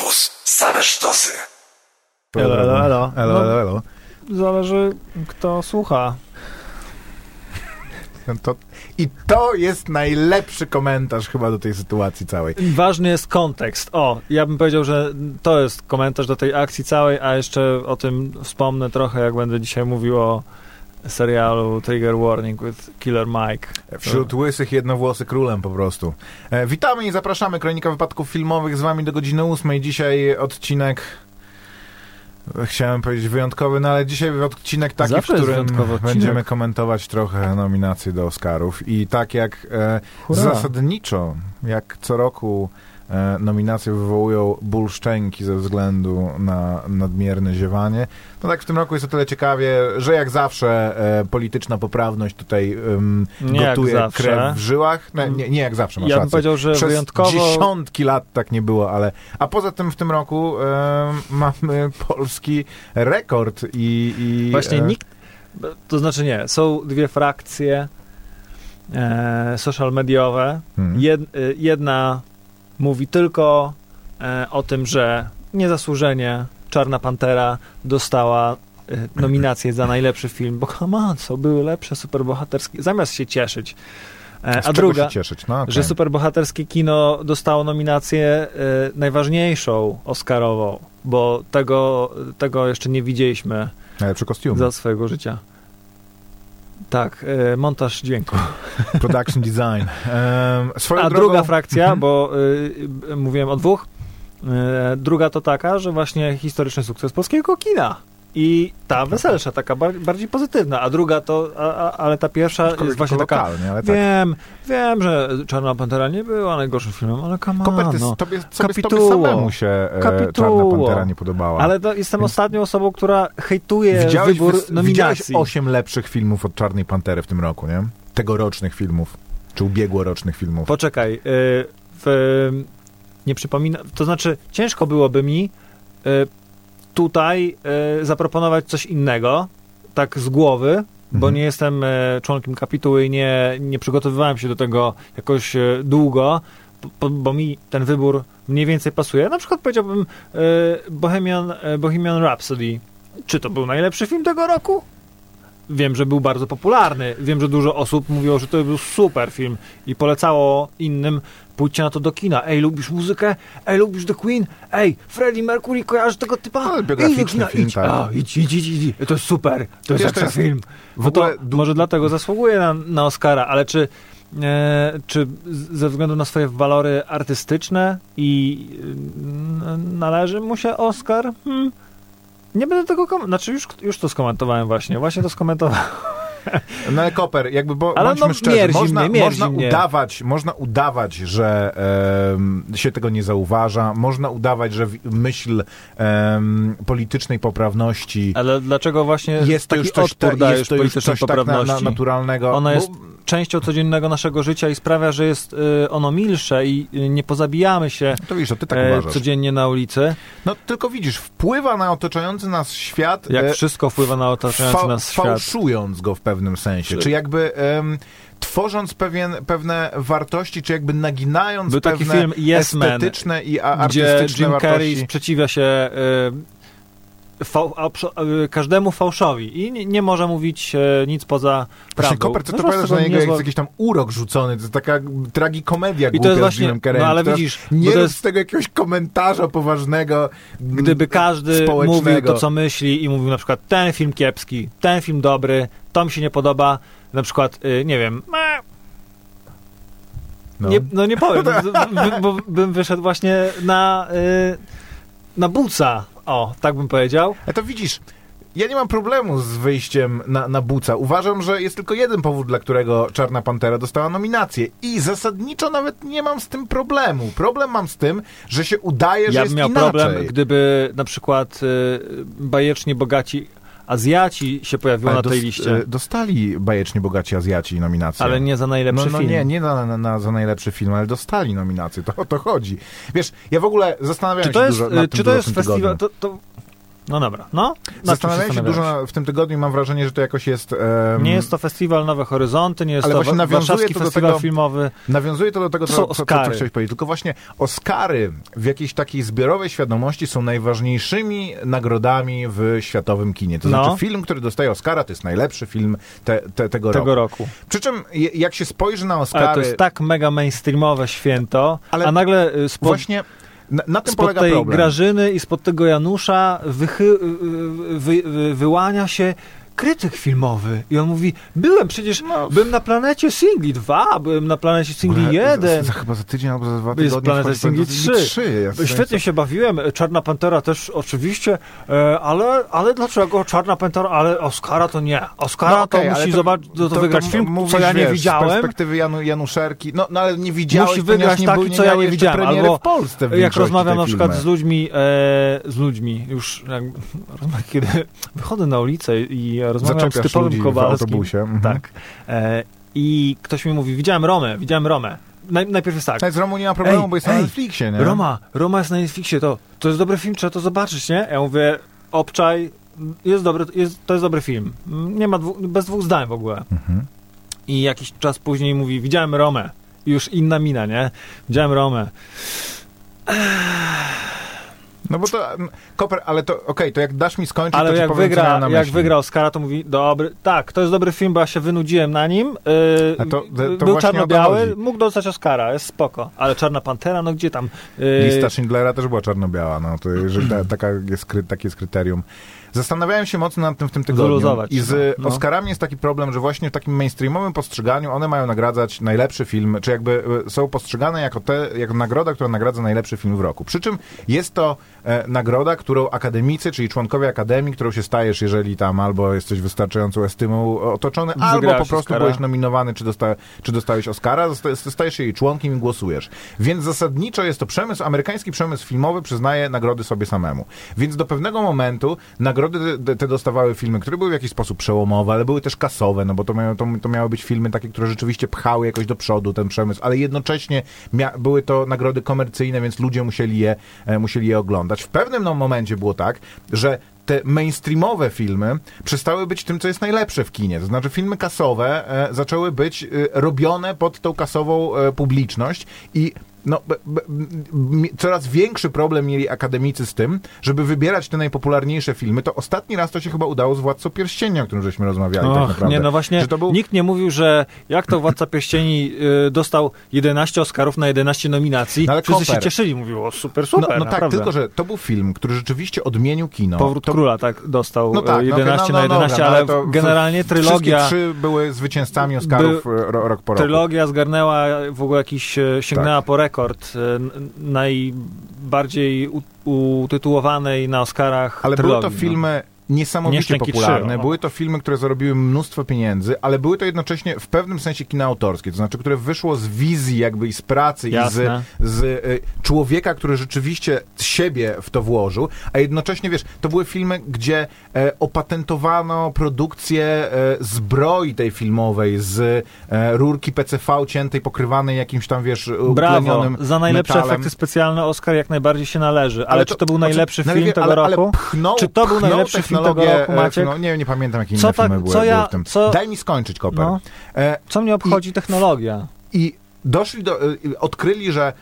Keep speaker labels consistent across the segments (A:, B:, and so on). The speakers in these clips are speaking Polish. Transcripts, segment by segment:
A: Campus. Same sztosy.
B: Elo, elo, elo.
C: Elo, elo, elo.
B: Zależy, kto słucha.
C: No To, I to jest najlepszy komentarz chyba do tej sytuacji całej.
B: Ważny jest kontekst. O, ja bym powiedział, że to jest komentarz do tej akcji całej, a jeszcze o tym wspomnę trochę, jak będę dzisiaj mówił o serialu Trigger Warning with Killer Mike.
C: Wśród łysych jednowłosy królem po prostu. E, witamy i zapraszamy. Kronika Wypadków Filmowych z wami do godziny ósmej. Dzisiaj odcinek... Chciałem powiedzieć wyjątkowy, no ale dzisiaj odcinek taki,
B: Zawsze
C: w którym będziemy komentować trochę nominacje do Oscarów. I tak jak e, zasadniczo, jak co roku e, nominacje wywołują ból szczęki ze względu na nadmierne ziewanie, no tak w tym roku jest o tyle ciekawie, że jak zawsze e, polityczna poprawność tutaj
B: jak
C: gotuje krew w żyłach. Nie, nie, nie jak zawsze, masz
B: Ja bym
C: rację.
B: powiedział, że
C: Przez
B: wyjątkowo...
C: dziesiątki lat tak nie było, ale... A poza tym w tym roku e, mamy polski rekord i... i
B: Właśnie
C: e,
B: nikt, to znaczy nie, są dwie frakcje e, social mediowe.
C: hmm.
B: Jed, y, jedna mówi tylko e, o tym, że niezasłużenie Czarna Pantera dostała y, nominację za najlepszy film, bo come on, co były lepsze superbohaterskie, zamiast się cieszyć. E,
C: Z
B: a druga?
C: No, okej.
B: że superbohaterskie kino dostało nominację y, najważniejszą Oscarową, bo tego, tego jeszcze nie widzieliśmy
C: Najlepszy kostium.
B: za swojego życia. Tak, y, montaż dźwięku.
C: Production design.
B: A
C: drogą...
B: druga frakcja,
C: Mhm.
B: bo y, mówiłem o dwóch, y, druga to taka, że właśnie historyczny sukces polskiego kina. I ta weselsza, taka bar bardziej pozytywna, a druga to, a, a, ale ta pierwsza
C: Tylko-
B: jest właśnie taka,
C: lokalnie, ale tak.
B: wiem, wiem, że Czarna Pantera nie była najgorszym filmem, ale come
C: Koper,
B: on,
C: ty,
B: no.
C: tobie, sobie, tobie
B: Kapituło.
C: samemu się e,
B: Kapituło.
C: Czarna Pantera nie podobała.
B: Ale to jestem
C: Więc-
B: ostatnią osobą, która hejtuje
C: widziałeś,
B: wybór
C: wys-
B: nominacji.
C: widziałeś osiem lepszych filmów od Czarnej Pantery w tym roku, nie? Tegorocznych filmów. Czy ubiegłorocznych filmów.
B: Poczekaj, y, w, nie przypomina, to znaczy ciężko byłoby mi y, tutaj y, zaproponować coś innego, tak z głowy, bo
C: Mhm.
B: nie jestem y, członkiem kapituły i nie, nie przygotowywałem się do tego jakoś y, długo, bo, bo mi ten wybór mniej więcej pasuje. Na przykład powiedziałbym Bohemian, Bohemian Rhapsody. Czy to był najlepszy film tego roku? Wiem, że był bardzo popularny. Wiem, że dużo osób mówiło, że to był super film i polecało innym, pójdźcie na to do kina. Ej, lubisz muzykę? Ej, lubisz The Queen? Ej, Freddie Mercury, kojarzysz tego typa?
C: Ale
B: do
C: biograficzny
B: kina,
C: film,
B: idź.
C: tak.
B: A, idź, idź, idź, idź. To jest super. To jest ekstra
C: jest
B: film.
C: w
B: No to
C: du-
B: może dlatego zasługuje na, na Oscara, ale czy, e, czy ze względu na swoje walory artystyczne i e, należy mu się Oscar? Hmm. Nie będę tego komentował. Znaczy już, już to skomentowałem właśnie. Właśnie to skomentowałem.
C: No ale Koper, jakby bo,
B: Ale
C: bądźmy
B: no,
C: szczerzy, można,
B: mnie,
C: można
B: mnie.
C: udawać, można udawać, że się tego nie zauważa, można udawać, że w myśl politycznej poprawności
B: Ale dlaczego właśnie
C: jest to już coś, ta, jest to już coś tak na, na, naturalnego.
B: Ona
C: bo-
B: jest częścią codziennego naszego życia i sprawia, że jest y, ono milsze i y, nie pozabijamy się
C: To to ty tak
B: e,
C: uważasz.
B: codziennie na ulicy.
C: No tylko widzisz, wpływa na otaczający nas świat
B: Jak
C: e,
B: wszystko wpływa na otaczający nas świat.
C: fałszując go w pewnym sensie.
B: Czy-
C: Czy jakby em, tworząc pewien, pewne wartości, czy jakby naginając
B: Był taki
C: pewne
B: film Yes Man,
C: estetyczne i a,
B: gdzie
C: artystyczne
B: Jim Carrey
C: wartości.
B: sprzeciwia się y, fał, y, każdemu fałszowi i nie, nie może mówić e, nic poza
C: Właśnie
B: prawdą.
C: Koper, co
B: No, tego
C: na niego, jak
B: niezłe-
C: jest jakiś tam urok rzucony, to jest taka tragikomedia
B: I to jest właśnie, no ale widzisz,
C: nie
B: to jest,
C: z tego jakiegoś komentarza poważnego,
B: gdyby każdy mówił to, co myśli i mówił na przykład ten film kiepski, ten film dobry, to mi się nie podoba, na przykład, y, nie wiem,
C: No.
B: Nie, no nie powiem, bo bym wyszedł właśnie na, y, na buca. O, tak bym powiedział.
C: A to widzisz, ja nie mam problemu z wyjściem na, na buca. Uważam, że jest tylko jeden powód, dla którego Czarna Pantera dostała nominację. I zasadniczo nawet nie mam z tym problemu. Problem mam z tym, że się udaje, że
B: Ja
C: jest
B: bym miał
C: inaczej.
B: problem, gdyby na przykład y, bajecznie bogaci Azjaci się pojawiło na tej liście,
C: e, Dostali bajecznie bogaci Azjaci nominację.
B: ale nie za najlepszy
C: no, no
B: film.
C: nie, nie na, na, na, za najlepszy film, ale dostali nominację. To o to chodzi. Wiesz, ja w ogóle zastanawiałem
B: Czy to
C: się
B: jest,
C: dużo nad tym
B: czy to jest festiwal, to, to No dobra, no.
C: Zastanawiałem się dużo w tym tygodniu mam wrażenie, że to jakoś jest... em,
B: Nie jest to festiwal Nowe Horyzonty, nie jest
C: Ale
B: to
C: właśnie
B: warszawski
C: to
B: festiwal
C: tego-
B: filmowy.
C: Nawiązuje to do tego,
B: To
C: co, co, co, chciałeś powiedzieć. Tylko właśnie Oscary w jakiejś takiej zbiorowej świadomości są najważniejszymi nagrodami w światowym kinie. To
B: No.
C: znaczy film, który dostaje Oscara, to jest najlepszy film te, te, tego,
B: Tego
C: roku.
B: roku.
C: Przy czym jak się spojrzy na Oscary...
B: Ale to jest tak mega mainstreamowe święto,
C: Ale
B: a nagle y, spod,
C: Właśnie na, na tym
B: spod
C: polega
B: tej
C: problem.
B: Grażyny i spod tego Janusza wychy, y, wy, wy, wyłania się krytyk filmowy. I on mówi, byłem przecież,
C: No.
B: byłem na planecie Singli 2, byłem na planecie Singli
C: ogóle
B: 1.
C: Za, za, chyba za tydzień albo za dwa
B: Jest
C: tygodnie
B: Planeta
C: wchodzi
B: Singli
C: Planeta
B: 3.
C: Ja
B: Świetnie się bawiłem. Czarna Pantera też oczywiście, e, ale, ale dlaczego Czarna Pantera, ale Oscara to nie. Oscara
C: No okej,
B: to
C: ale
B: musi zobaczyć, to, to, wygrać film,
C: mówisz,
B: co ja nie
C: wiesz, Z
B: widziałem.
C: perspektywy Janu, Januszerki, no, no ale nie widziałeś,
B: Musi wygrać
C: nie
B: taki,
C: nie
B: co ja nie widziałem,
C: premiery
B: albo
C: w Polsce w
B: Jak rozmawiam na przykład
C: filmy.
B: z ludźmi, e, z ludźmi, już jak, kiedy wychodzę na ulicę i rozmawiam z
C: Zaczepiasz
B: typowym
C: ludzi w
B: Kowalskim.
C: autobusie. Mhm.
B: Tak. E, I ktoś mi mówi, widziałem Romę, widziałem Romę. Naj, najpierw jest tak.
C: Z Romą nie ma problemu,
B: Ej,
C: bo jest na
B: ej,
C: Netflixie, nie?
B: Roma, Roma jest na Netflixie, to, to jest dobry film, trzeba to zobaczyć, nie? Ja mówię, obczaj, jest dobry, jest, to jest dobry film. Nie ma dwu, bez dwóch zdań w ogóle.
C: Mhm.
B: I jakiś czas później mówi, widziałem Romę. I już inna mina, nie? Widziałem Romę.
C: No bo to, mm, Koper, ale to, okej, to jak dasz mi skończyć,
B: Ale
C: to ci
B: jak wygra, jak wygra Oscara, to mówi, dobry, tak, to jest dobry film, bo ja się wynudziłem na nim. Yy,
C: to- to- to
B: był czarno-biały, mógł dostać Oscara, jest spoko. Ale Czarna Pantera, no gdzie tam? Yy,
C: Lista Schindlera też była czarno-biała, no to jeżeli ta, taka jest, takie jest kryterium. Zastanawiałem się mocno nad tym w tym tygodniu.
B: Wyluzować
C: I z
B: no.
C: Oscarami jest taki problem, że właśnie w takim mainstreamowym postrzeganiu one mają nagradzać najlepszy film, czy jakby e, są postrzegane jako, te, jako nagroda, która nagradza najlepszy film w roku. Przy czym jest to e, nagroda, którą akademicy, czyli członkowie akademii, którą się stajesz, jeżeli tam albo jesteś wystarczającą estymą otoczony, albo
B: Wygrałeś
C: po prostu
B: Oscara.
C: byłeś nominowany, czy, dosta, czy dostałeś Oscara, stajesz się jej członkiem i głosujesz. Więc zasadniczo jest to przemysł, amerykański przemysł filmowy przyznaje nagrody sobie samemu. Więc do pewnego momentu nagrody te, te dostawały filmy, które były w jakiś sposób przełomowe, ale były też kasowe, no bo to, miało, to, to miały być filmy takie, które rzeczywiście pchały jakoś do przodu ten przemysł, ale jednocześnie były to nagrody komercyjne, więc ludzie musieli je, e, musieli je oglądać. W pewnym no, momencie było tak, że te mainstreamowe filmy przestały być tym, co jest najlepsze w kinie. To znaczy filmy kasowe e, zaczęły być e, robione pod tą kasową e, publiczność i no, b, b, coraz większy problem mieli akademicy z tym, żeby wybierać te najpopularniejsze filmy. To ostatni raz to się chyba udało z Władcą Pierścienia, o którym żeśmy rozmawiali tak
B: Och,
C: naprawdę.
B: nie, no właśnie,
C: był...
B: nikt nie mówił, że jak to Władca Pierścieni y, dostał 11 Oscarów na 11 nominacji,
C: No ale
B: wszyscy się
C: Koper.
B: cieszyli, mówiło, o, super,
C: No,
B: super,
C: no tak,
B: naprawdę.
C: tylko że to był film, który rzeczywiście odmienił kino.
B: Powrót
C: to,
B: Króla, tak, dostał
C: No tak,
B: y,
C: no okej,
B: 11
C: no,
B: na
C: no
B: 11,
C: dobra, no
B: ale
C: to
B: generalnie
C: Wszystkie
B: trylogia...
C: trzy były zwycięzcami Oscarów e, ro, rok po roku.
B: Trylogia zgarnęła w ogóle jakiś, sięgnęła
C: Tak.
B: po rekord n- najbardziej utytułowanej na Oscarach
C: Ale
B: trylogii.
C: były to
B: no.
C: filmy niesamowicie
B: Nieszczęki
C: popularne.
B: trzy, o.
C: były to filmy, które zarobiły mnóstwo pieniędzy, ale były to jednocześnie w pewnym sensie kino autorskie, to znaczy, które wyszło z wizji jakby i z pracy
B: Jasne.
C: i z, z y, człowieka, który rzeczywiście siebie w to włożył, a jednocześnie, wiesz, to były filmy, gdzie e, opatentowano produkcję e, zbroi tej filmowej z e, rurki PCV ciętej, pokrywanej jakimś tam, wiesz,
B: Brawo, za najlepsze
C: metalem.
B: efekty specjalne Oscar jak najbardziej się należy. Ale, czy to był
C: znaczy,
B: najlepszy
C: no,
B: film tego
C: ale,
B: roku?
C: Ale pchnął,
B: Czy to był najlepszy film tego roku,
C: e,
B: Maciek?
C: No, nie, nie pamiętam, jakie
B: Co
C: inne
B: tak-
C: filmy były,
B: co ja-
C: były w tym.
B: co-
C: Daj mi skończyć, Koper.
B: No.
C: E,
B: Co mnie obchodzi technologia?
C: I doszli do, e, odkryli, że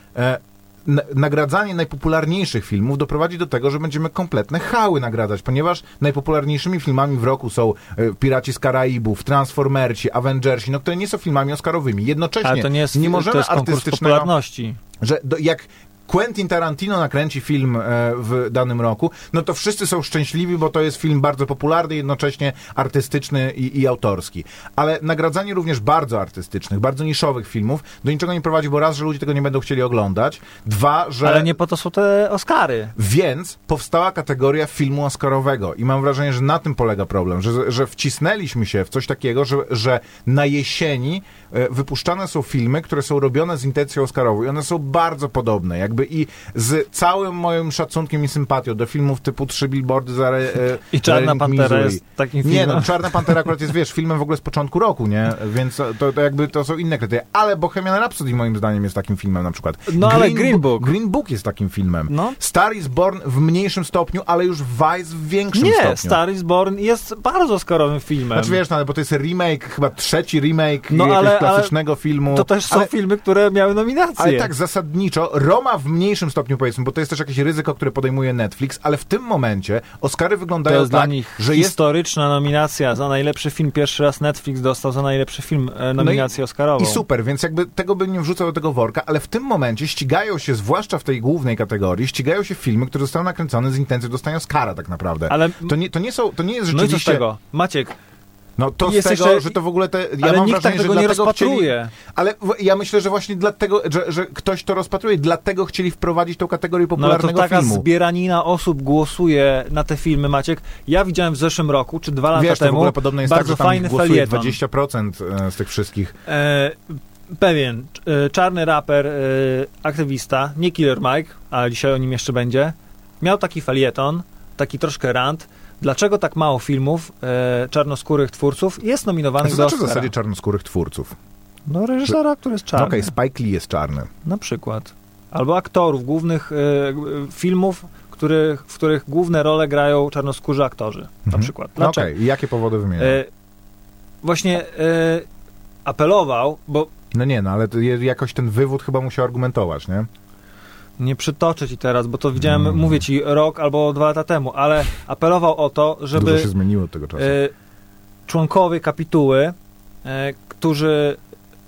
C: nagradzanie najpopularniejszych filmów doprowadzi do tego, że będziemy kompletne hały nagradzać, ponieważ najpopularniejszymi filmami w roku są Piraci z Karaibów, Transformerci, Avengersi, no, które nie są filmami oscarowymi. Jednocześnie
B: Ale to nie jest,
C: nie możemy
B: to jest
C: artystycznego
B: popularności.
C: że do, jak Quentin Tarantino nakręci film e, w danym roku, no to wszyscy są szczęśliwi, bo to jest film bardzo popularny, jednocześnie artystyczny i, i autorski. Ale nagradzanie również bardzo artystycznych, bardzo niszowych filmów do niczego nie prowadzi, bo raz, że ludzie tego nie będą chcieli oglądać, dwa, że...
B: Ale nie po to są te Oscary.
C: Więc powstała kategoria filmu oscarowego i mam wrażenie, że na tym polega problem, że, że wcisnęliśmy się w coś takiego, że, że na jesieni wypuszczane są filmy, które są robione z intencją oscarową i one są bardzo podobne. Jakby i z całym moim szacunkiem i sympatią do filmów typu Trzy Billboardy za e,
B: I Czarna Pantera
C: Missouri.
B: jest takim filmem.
C: Nie, no Czarna Pantera akurat jest, wiesz, filmem w ogóle z początku roku, nie? Więc to, to jakby to są inne kryteria. Ale Bohemian Rhapsody moim zdaniem jest takim filmem na przykład.
B: No, ale Green Book.
C: Green Book jest takim filmem.
B: No.
C: Star is Born w mniejszym stopniu, ale już Vice w większym
B: Nie,
C: stopniu.
B: Star is Born jest bardzo oscarowym filmem.
C: Znaczy wiesz, no, ale bo to jest remake, chyba trzeci remake
B: No, ale-
C: klasycznego filmu.
B: to też są
C: ale,
B: filmy, które miały nominacje.
C: ale tak zasadniczo, Roma w mniejszym stopniu powiedzmy, bo to jest też jakieś ryzyko, które podejmuje Netflix, ale w tym momencie Oscary
B: to
C: wyglądają
B: jest
C: tak,
B: dla nich
C: że jest
B: historyczna nominacja za najlepszy film. Pierwszy raz Netflix dostał za najlepszy film e, nominację Oscarową.
C: No I super, więc jakby tego bym nie wrzucał do tego worka, ale w tym momencie ścigają się, zwłaszcza w tej głównej kategorii, ścigają się filmy, które zostały nakręcone z intencją dostania Oscara tak naprawdę.
B: Ale
C: To nie, to nie są, to nie jest
B: no i co z
C: rzeczywiście...
B: tego? Maciek,
C: No to z
B: Jest
C: tego,
B: jeszcze-
C: że to w ogóle te... Ja
B: ale
C: mam
B: nikt tak
C: wrażenie,
B: tego
C: że
B: nie rozpatruje.
C: Chcieli, ale ja myślę, że właśnie dlatego, że, że ktoś to rozpatruje, dlatego chcieli wprowadzić tą kategorię
B: No ale
C: popularnego
B: to taka
C: filmu.
B: zbieranina osób głosuje na te filmy, Maciek. Ja widziałem w zeszłym roku, czy dwa lata
C: Wiesz, to w
B: temu,
C: ogóle podobno jest
B: bardzo
C: tak, że
B: fajny
C: głosuje
B: felieton.
C: 20% z tych wszystkich.
B: E, pewien e, czarny raper, e, aktywista, nie Killer Mike, ale dzisiaj o nim jeszcze będzie, miał taki felieton, taki troszkę rant, dlaczego tak mało filmów e, czarnoskórych twórców jest nominowanych
C: co
B: do
C: znaczy w
B: Oscara.
C: zasadzie czarnoskórych twórców?
B: No reżysera, który jest
C: No
B: czarny,
C: Okej, Spike Lee jest czarny.
B: na przykład. Albo aktorów głównych e, filmów, których, w których główne role grają czarnoskórzy aktorzy, na
C: Mhm.
B: przykład.
C: No
B: Dlaczego?
C: okej, i jakie powody wymieniam?
B: E, właśnie e, apelował, bo
C: No nie, no ale jakoś ten wywód chyba musiał argumentować, nie?
B: Nie przytoczę ci teraz, bo to widziałem,
C: Mm.
B: mówię ci, rok albo dwa lata temu, ale apelował o to,
C: Dużo
B: żeby
C: się zmieniło od tego czasu.
B: e, członkowie kapituły, e, którzy,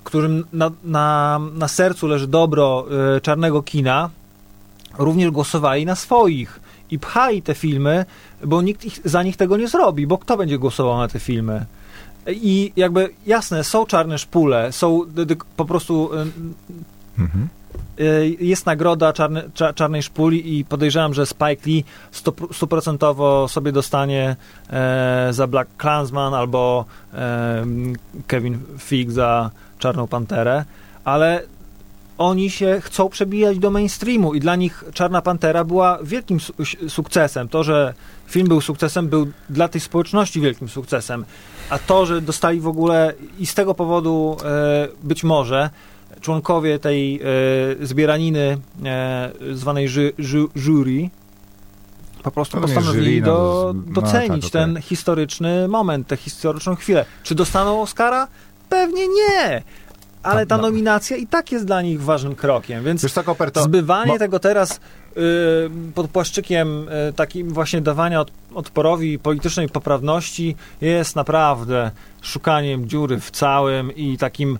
B: którym na, na, na sercu leży dobro e, czarnego kina, również głosowali na swoich i pchali te filmy, bo nikt ich, za nich tego nie zrobi, bo kto będzie głosował na te filmy? I jakby jasne, są czarne szpule, są po prostu
C: Mhm.
B: Y, jest nagroda czarny, cza, czarnej szpuli i podejrzewam, że Spike Lee stuprocentowo sobie dostanie e, za Black Klansman albo e, Kevin Feige za Czarną Panterę, ale oni się chcą przebijać do mainstreamu i dla nich Czarna Pantera była wielkim su- sukcesem. To, że film był sukcesem, był dla tej społeczności wielkim sukcesem. A to, że dostali w ogóle i z tego powodu e, być może członkowie tej e, zbieraniny e, zwanej ży, ży, jury po prostu
C: No
B: postanowili
C: no
B: do,
C: no
B: docenić
C: tak,
B: ten
C: okej.
B: historyczny moment, tę historyczną chwilę. Czy dostaną Oscara? Pewnie nie. Ale
C: No,
B: ta
C: no.
B: nominacja i tak jest dla nich ważnym krokiem, więc
C: Wiesz
B: zbywanie tego teraz y, pod płaszczykiem y, takim właśnie dawania od, odporowi politycznej poprawności jest naprawdę szukaniem dziury w całym i takim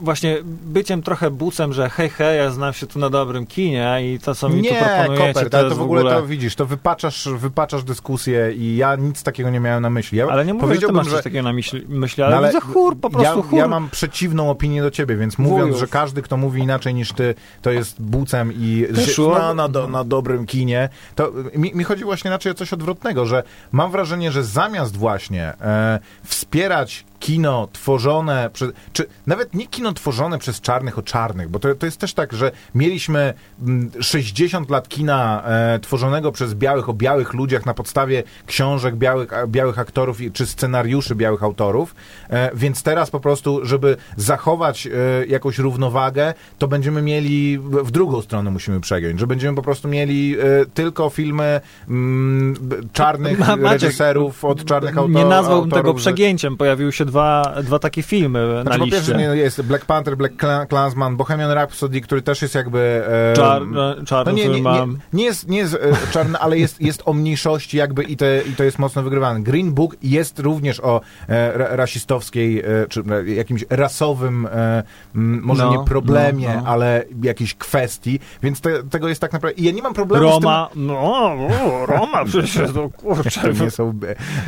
B: właśnie byciem trochę bucem, że hej, hej, ja znam się tu na dobrym kinie i to, co mi tu
C: Nie,
B: proponujecie,
C: Koper,
B: to
C: to w ogóle, to widzisz, to wypaczasz, wypaczasz dyskusję i ja nic takiego nie miałem na myśli. Ja
B: Ale nie mówię, że ty masz coś takiego na myśli, myśli ale,
C: No ale
B: widzę chór, po prostu
C: ja,
B: chór.
C: ja mam przeciwną opinię do ciebie, więc mówiąc,
B: Wujów.
C: że każdy, kto mówi inaczej niż ty, to jest bucem i że, na, na, do, na dobrym kinie, to mi, mi chodzi właśnie raczej o coś odwrotnego, że mam wrażenie, że zamiast właśnie e, wspierać kino tworzone przez, czy nawet nie kino tworzone przez czarnych o czarnych, bo to, to jest też tak, że mieliśmy mm, 60 lat kina e, tworzonego przez białych o białych ludziach na podstawie książek białych, białych aktorów czy scenariuszy białych autorów, e, więc teraz po prostu, żeby zachować e, jakąś równowagę, to będziemy mieli, w drugą stronę musimy przegiąć, że będziemy po prostu mieli e, tylko filmy mm, b- czarnych
B: Ma- Maciek,
C: reżyserów od czarnych autorów.
B: Nie nazwałbym tego
C: autorów, że-
B: przegięciem, pojawiły się dwa, dwa takie filmy na
C: znaczy, po
B: liście.
C: pierwsze nie, jest Black Panther, Black Kla- Klansman, Bohemian Rhapsody, który też jest jakby... E,
B: Czarny,
C: no
B: czarny
C: nie, nie, nie,
B: mam.
C: nie jest, nie jest e, czarny, ale jest, jest o mniejszości jakby i, te, i to jest mocno wygrywane. Green Book jest również o e, ra, rasistowskiej, e, czy e, jakimś rasowym, e, może
B: No,
C: nie problemie,
B: no, no.
C: ale jakiejś kwestii, więc te, tego jest tak naprawdę... I ja nie mam problemu
B: Roma, no, o, Roma przecież, no
C: z tym...
B: kurczę.
C: To nie są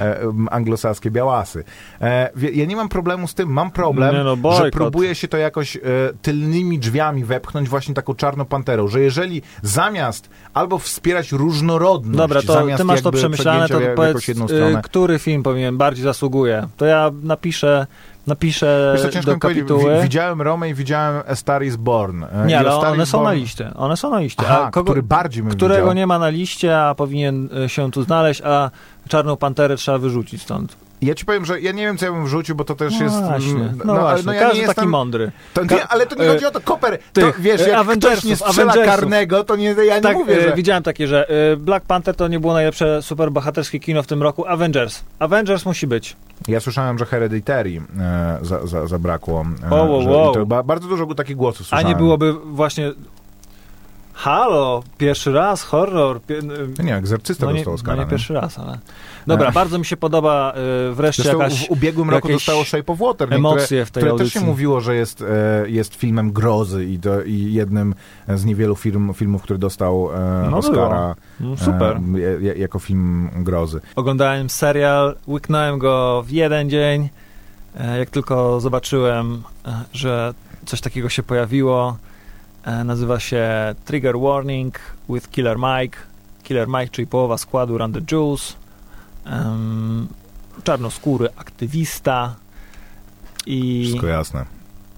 C: e, anglosaskie białasy. E, wie- ja nie mam problemu z tym, mam problem,
B: Nie no,
C: że próbuje się to jakoś e, tylnymi drzwiami wepchnąć właśnie taką czarną panterą, że jeżeli zamiast albo wspierać różnorodność,
B: Dobra, to
C: zamiast
B: ty masz to przemyślane, to powiedz, y,
C: stronę.
B: który film powinien bardziej zasługuje. To ja napiszę, napiszę
C: Wiesz ciężko
B: do kapituły.
C: wi- widziałem Romę i widziałem A Star is Born. E,
B: Nie,
C: I
B: ale one
C: is
B: są na
C: Born-
B: liście. One są na liście.
C: Aha,
B: a kogo,
C: który bardziej bym
B: którego
C: widział.
B: nie ma na liście, a powinien y, się tu znaleźć, a Czarną Panterę trzeba wyrzucić stąd.
C: Ja ci powiem, że ja nie wiem, co ja bym wrzucił, bo to też
B: No
C: jest...
B: właśnie,
C: mm,
B: no,
C: ale
B: właśnie.
C: no ja
B: Każdy
C: nie
B: taki
C: jestem...
B: mądry.
C: To nie, ale to nie
B: e,
C: chodzi o to, Koper, to
B: tych,
C: wiesz,
B: e,
C: jak
B: Avengersów,
C: ktoś nie strzela karnego, to nie, ja nie
B: tak,
C: mówię,
B: e,
C: że...
B: widziałem takie, że Black Panther to nie było najlepsze superbohaterskie kino w tym roku. Avengers. Avengers musi być.
C: Ja słyszałem, że Hereditary e, za, za, zabrakło. E,
B: Wow, wow, wow.
C: ba, bardzo dużo takich głosów
B: A
C: słyszałem.
B: nie byłoby właśnie... Halo, pierwszy raz, horror. Pie...
C: No Nie, Egzorcysta
B: No nie,
C: dostał
B: no
C: Oscara.
B: nie
C: nie?
B: pierwszy raz, ale... Dobra, bardzo mi się podoba e, wreszcie
C: Zresztą
B: jakaś...
C: w ubiegłym roku dostało Shape of Water,
B: emocje
C: które,
B: w tej
C: które też
B: audycji.
C: się mówiło, że jest, e, jest filmem grozy i, do, i jednym z niewielu film, filmów, który dostał e,
B: No
C: Oscara
B: Mm, Super.
C: E, jako film grozy.
B: Oglądałem serial, łyknąłem go w jeden dzień. E, Jak tylko zobaczyłem, e, że coś takiego się pojawiło, nazywa się Trigger Warning with Killer Mike. Killer Mike, czyli połowa składu Run the Jewels. Em, czarnoskóry aktywista i,
C: Wszystko jasne.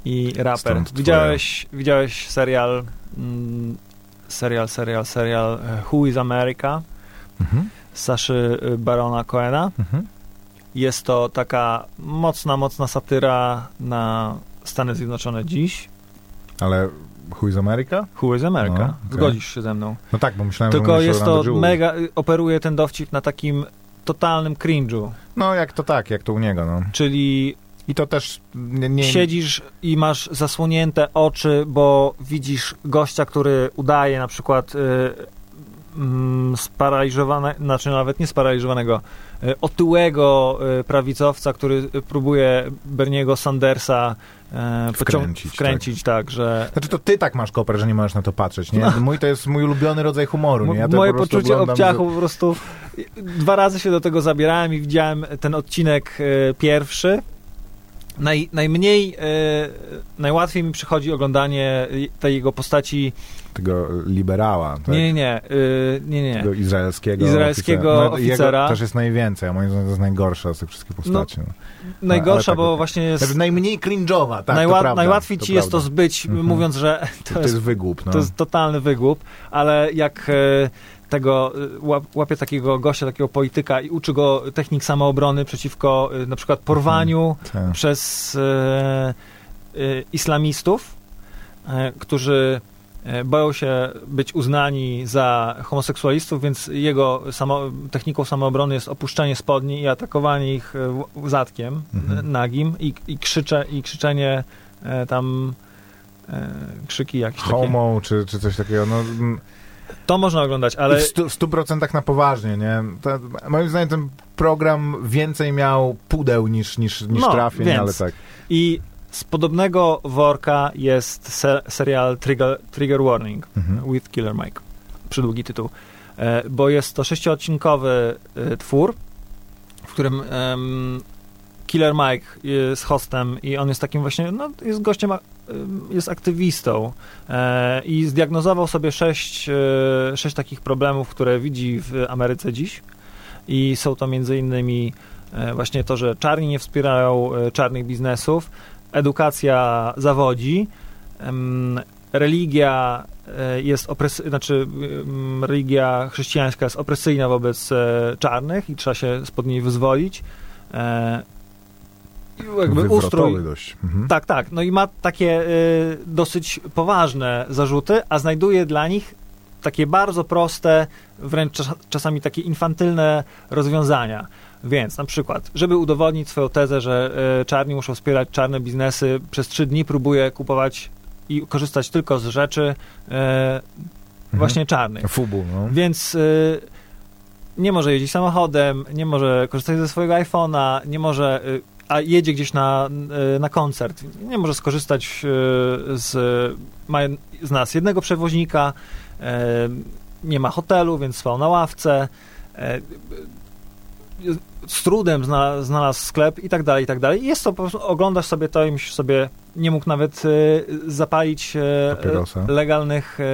B: i raper.
C: Stąd twoje-
B: Widziałeś, widziałeś serial, mm, serial, serial, serial e, Who is America?
C: Mhm.
B: Saszy y, Barona Coena.
C: Mhm.
B: Jest to taka mocna, mocna satyra na Stany Zjednoczone dziś.
C: Ale Who is America?
B: Who is America?
C: No, okej.
B: Zgodzisz się ze mną.
C: No tak, bo myślałem, że
B: Tylko
C: o
B: jest to mega, operuje ten dowcip na takim totalnym cringe'u.
C: No jak to tak, jak to u niego, no.
B: Czyli
C: I to też nie... nie
B: siedzisz i masz zasłonięte oczy, bo widzisz gościa, który udaje na przykład y, mm, sparaliżowane, znaczy nawet nie sparaliżowanego, y, otyłego y, prawicowca, który próbuje Berniego Sandersa pocią-
C: Wkręcić,
B: wkręcić tak. że
C: Znaczy to ty tak masz, Koper, że nie możesz na to patrzeć, nie?
B: No.
C: Mój to jest mój ulubiony rodzaj humoru, nie? Ja
B: moje poczucie
C: oglądam,
B: obciachu po prostu dwa razy się do tego zabierałem i widziałem ten odcinek e, pierwszy. Naj, najmniej, e, najłatwiej mi przychodzi oglądanie tej jego postaci.
C: Tego liberała, tak?
B: Nie, nie, nie, e, nie, nie.
C: Tego izraelskiego,
B: Izraelskiego
C: oficera. No,
B: oficera.
C: Też jest najwięcej, a moim zdaniem to jest najgorsza z tych wszystkich postaci. No,
B: Najgorsza,
C: ale tak,
B: bo właśnie jest.
C: Najmniej cringe'owa, tak,
B: najła-
C: prawda,
B: najłatwiej
C: to
B: ci jest to zbyć,
C: Mhm.
B: mówiąc, że to,
C: To
B: jest,
C: jest wygłup, no.
B: to jest totalny wygłup, ale jak e, tego e, łap, łapie takiego gościa, takiego polityka i uczy go technik samoobrony przeciwko e, na przykład porwaniu
C: Tak.
B: przez e, e, islamistów, e, którzy e, boją się być uznani za homoseksualistów, więc jego samo, techniką samoobrony jest opuszczenie spodni i atakowanie ich e, zatkiem
C: Mhm.
B: e, nagim i, i, krzycze, i krzyczenie e, tam e, krzyki jakieś takie.
C: Homo, czy, czy coś takiego, no... mm,
B: To można oglądać,
C: Ale... W stu, w stu procentach na poważnie, nie? To, moim zdaniem ten program więcej miał pudeł niż, niż, niż
B: No,
C: trafień,
B: więc.
C: ale tak.
B: i z podobnego worka jest se, serial Trigger, Trigger Warning
C: Mhm.
B: with Killer Mike. Przydługi tytuł. E, bo jest to sześciodcinkowy e, twór, w którym em, Killer Mike jest hostem i on jest takim właśnie, no, jest gościem, jest aktywistą e, i zdiagnozował sobie sześć, e, sześć takich problemów, które widzi w Ameryce dziś i są to między innymi e, właśnie to, że czarni nie wspierają e, czarnych biznesów, edukacja zawodzi, religia e, jest opres- znaczy religia chrześcijańska jest opresyjna wobec e, czarnych i trzeba się spod niej wyzwolić. E, i jakby ustrój.
C: Mhm.
B: Tak, tak. No i ma takie dosyć poważne zarzuty, a znajduje dla nich takie bardzo proste, wręcz czas, czasami takie infantylne rozwiązania. Więc na przykład, żeby udowodnić swoją tezę, że y, czarni muszą wspierać czarne biznesy, przez trzy dni próbuje kupować i korzystać tylko z rzeczy y, właśnie czarnych.
C: Fubu, no.
B: Więc y, nie może jeździć samochodem, nie może korzystać ze swojego iPhone'a, nie może, y, a jedzie gdzieś na, y, na koncert, nie może skorzystać z, ma z nas jednego przewoźnika, nie ma hotelu, więc spał na ławce. Z trudem zna, znalazł sklep i tak dalej, i tak dalej. I jest to po prostu, oglądasz sobie to i myślisz sobie, nie mógł nawet y, zapalić
C: Papierosa.
B: legalnych y,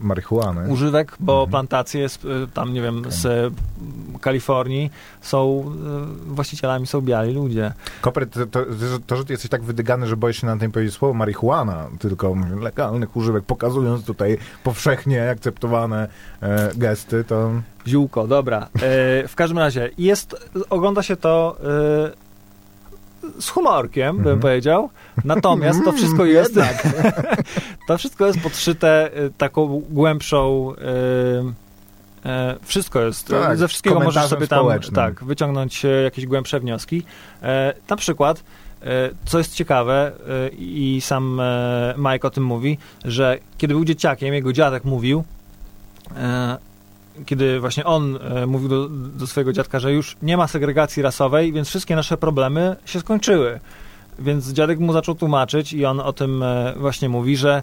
C: Marihuany.
B: używek, bo
C: Mhm.
B: plantacje z, tam, nie wiem,
C: Okej.
B: z Kalifornii są, właścicielami są biali ludzie.
C: Koper, to, to, to, że ty jesteś tak wydygany, że boisz się na tym powiedzieć słowo marihuana, tylko legalnych używek, pokazując tutaj powszechnie akceptowane e, gesty, to
B: Ziółko, dobra. E, w każdym razie jest, ogląda się to e, z humorkiem, bym
C: Mhm.
B: powiedział. Natomiast to wszystko
C: Mm,
B: jest,
C: jednak.
B: to wszystko jest podszyte e, taką głębszą e, wszystko jest.
C: Tak,
B: Ze wszystkiego możesz sobie tam
C: społecznym.
B: tak, wyciągnąć jakieś głębsze wnioski. E, na przykład, e, co jest ciekawe i sam e, Mike o tym mówi, że kiedy był dzieciakiem, jego dziadek mówił, kiedy właśnie on e, mówił do, do swojego dziadka, że już nie ma segregacji rasowej, więc wszystkie nasze problemy się skończyły. Więc dziadek mu zaczął tłumaczyć i on o tym e, właśnie mówi, że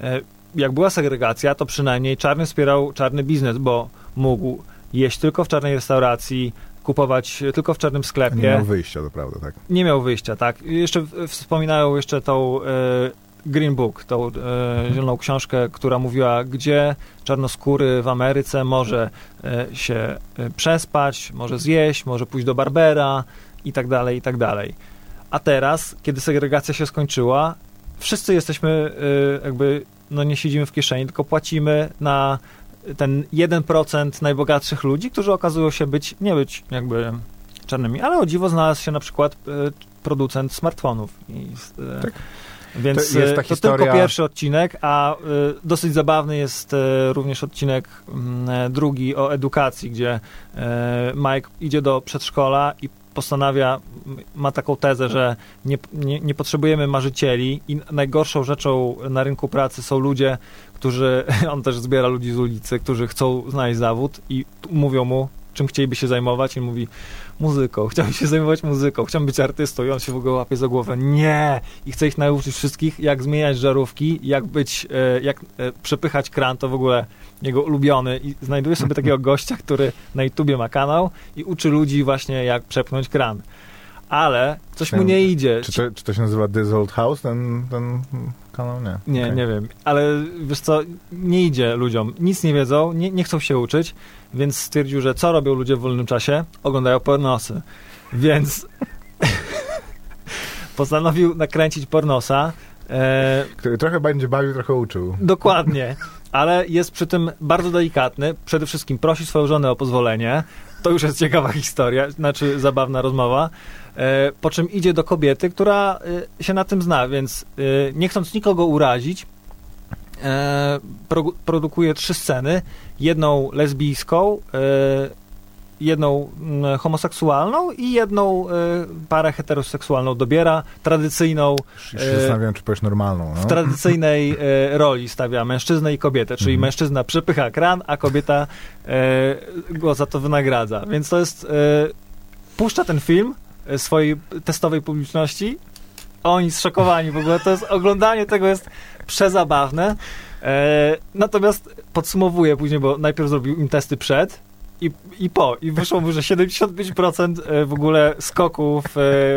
B: e, jak była segregacja, to przynajmniej czarny wspierał czarny biznes, bo mógł jeść tylko w czarnej restauracji, kupować tylko w czarnym sklepie
C: nie miał wyjścia, to prawda, tak.
B: nie miał wyjścia, tak. Jeszcze wspominają jeszcze tą Green Book, tą e, zieloną książkę, która mówiła, gdzie czarnoskóry w Ameryce może e, się e, przespać, może zjeść, może pójść do barbera i tak dalej, i tak dalej. A teraz, kiedy segregacja się skończyła, wszyscy jesteśmy e, jakby, no nie siedzimy w kieszeni, tylko płacimy na ten 1% najbogatszych ludzi, którzy okazują się być, nie być jakby czarnymi, ale o dziwo znalazł się na przykład e, producent smartfonów. I, e,
C: Tak.
B: Więc
C: To jest
B: e,
C: ta
B: to
C: historia-
B: tylko pierwszy odcinek, a e, dosyć zabawny jest e, również odcinek mm, e, drugi o edukacji, gdzie e, Mike idzie do przedszkola i postanawia, ma taką tezę, że nie, nie, nie potrzebujemy marzycieli i najgorszą rzeczą na rynku pracy są ludzie, którzy, on też zbiera ludzi z ulicy, którzy chcą znaleźć zawód i mówią mu, czym chcieliby się zajmować i mówi, muzyką, chciałbym się zajmować muzyką, chciałbym być artystą i on się w ogóle łapie za głowę, nie! I chce ich nauczyć wszystkich, jak zmieniać żarówki, jak być, e, jak e, przepychać kran, to w ogóle jego ulubiony i znajduje sobie takiego gościa, który na YouTubie ma kanał i uczy ludzi właśnie, jak przepchnąć kran. Ale coś mu nie idzie.
C: Czy to, czy to się nazywa This Old House, ten, ten kanał? Nie.
B: Nie,
C: Okej.
B: nie wiem, ale wiesz co, nie idzie ludziom, nic nie wiedzą, nie, nie chcą się uczyć, więc stwierdził, że co robią ludzie w wolnym czasie? Oglądają pornosy. Więc postanowił nakręcić pornosa. E,
C: Który trochę będzie bawił, trochę uczył.
B: dokładnie, ale jest przy tym bardzo delikatny. Przede wszystkim prosi swoją żonę o pozwolenie. To już jest ciekawa historia, znaczy zabawna rozmowa. E, po czym idzie do kobiety, która e, się na tym zna, więc e, nie chcąc nikogo urazić, pro, produkuje trzy sceny. Jedną lesbijską, jedną mm, homoseksualną i jedną e, parę heteroseksualną. Dobiera tradycyjną
C: się
B: E,
C: zastanawiam, czy powiesz normalną. No?
B: w tradycyjnej e, roli stawia mężczyznę i kobietę, czyli
C: Mhm.
B: mężczyzna przepycha kran, a kobieta go za to wynagradza. Więc to jest. Puszcza ten film swojej testowej publiczności. Oni zszokowani w ogóle. To jest oglądanie tego jest przezabawne. Natomiast podsumowuję później, bo najpierw zrobił im testy przed. I, I po. I wyszło mu, że 75% e, w ogóle skoków e,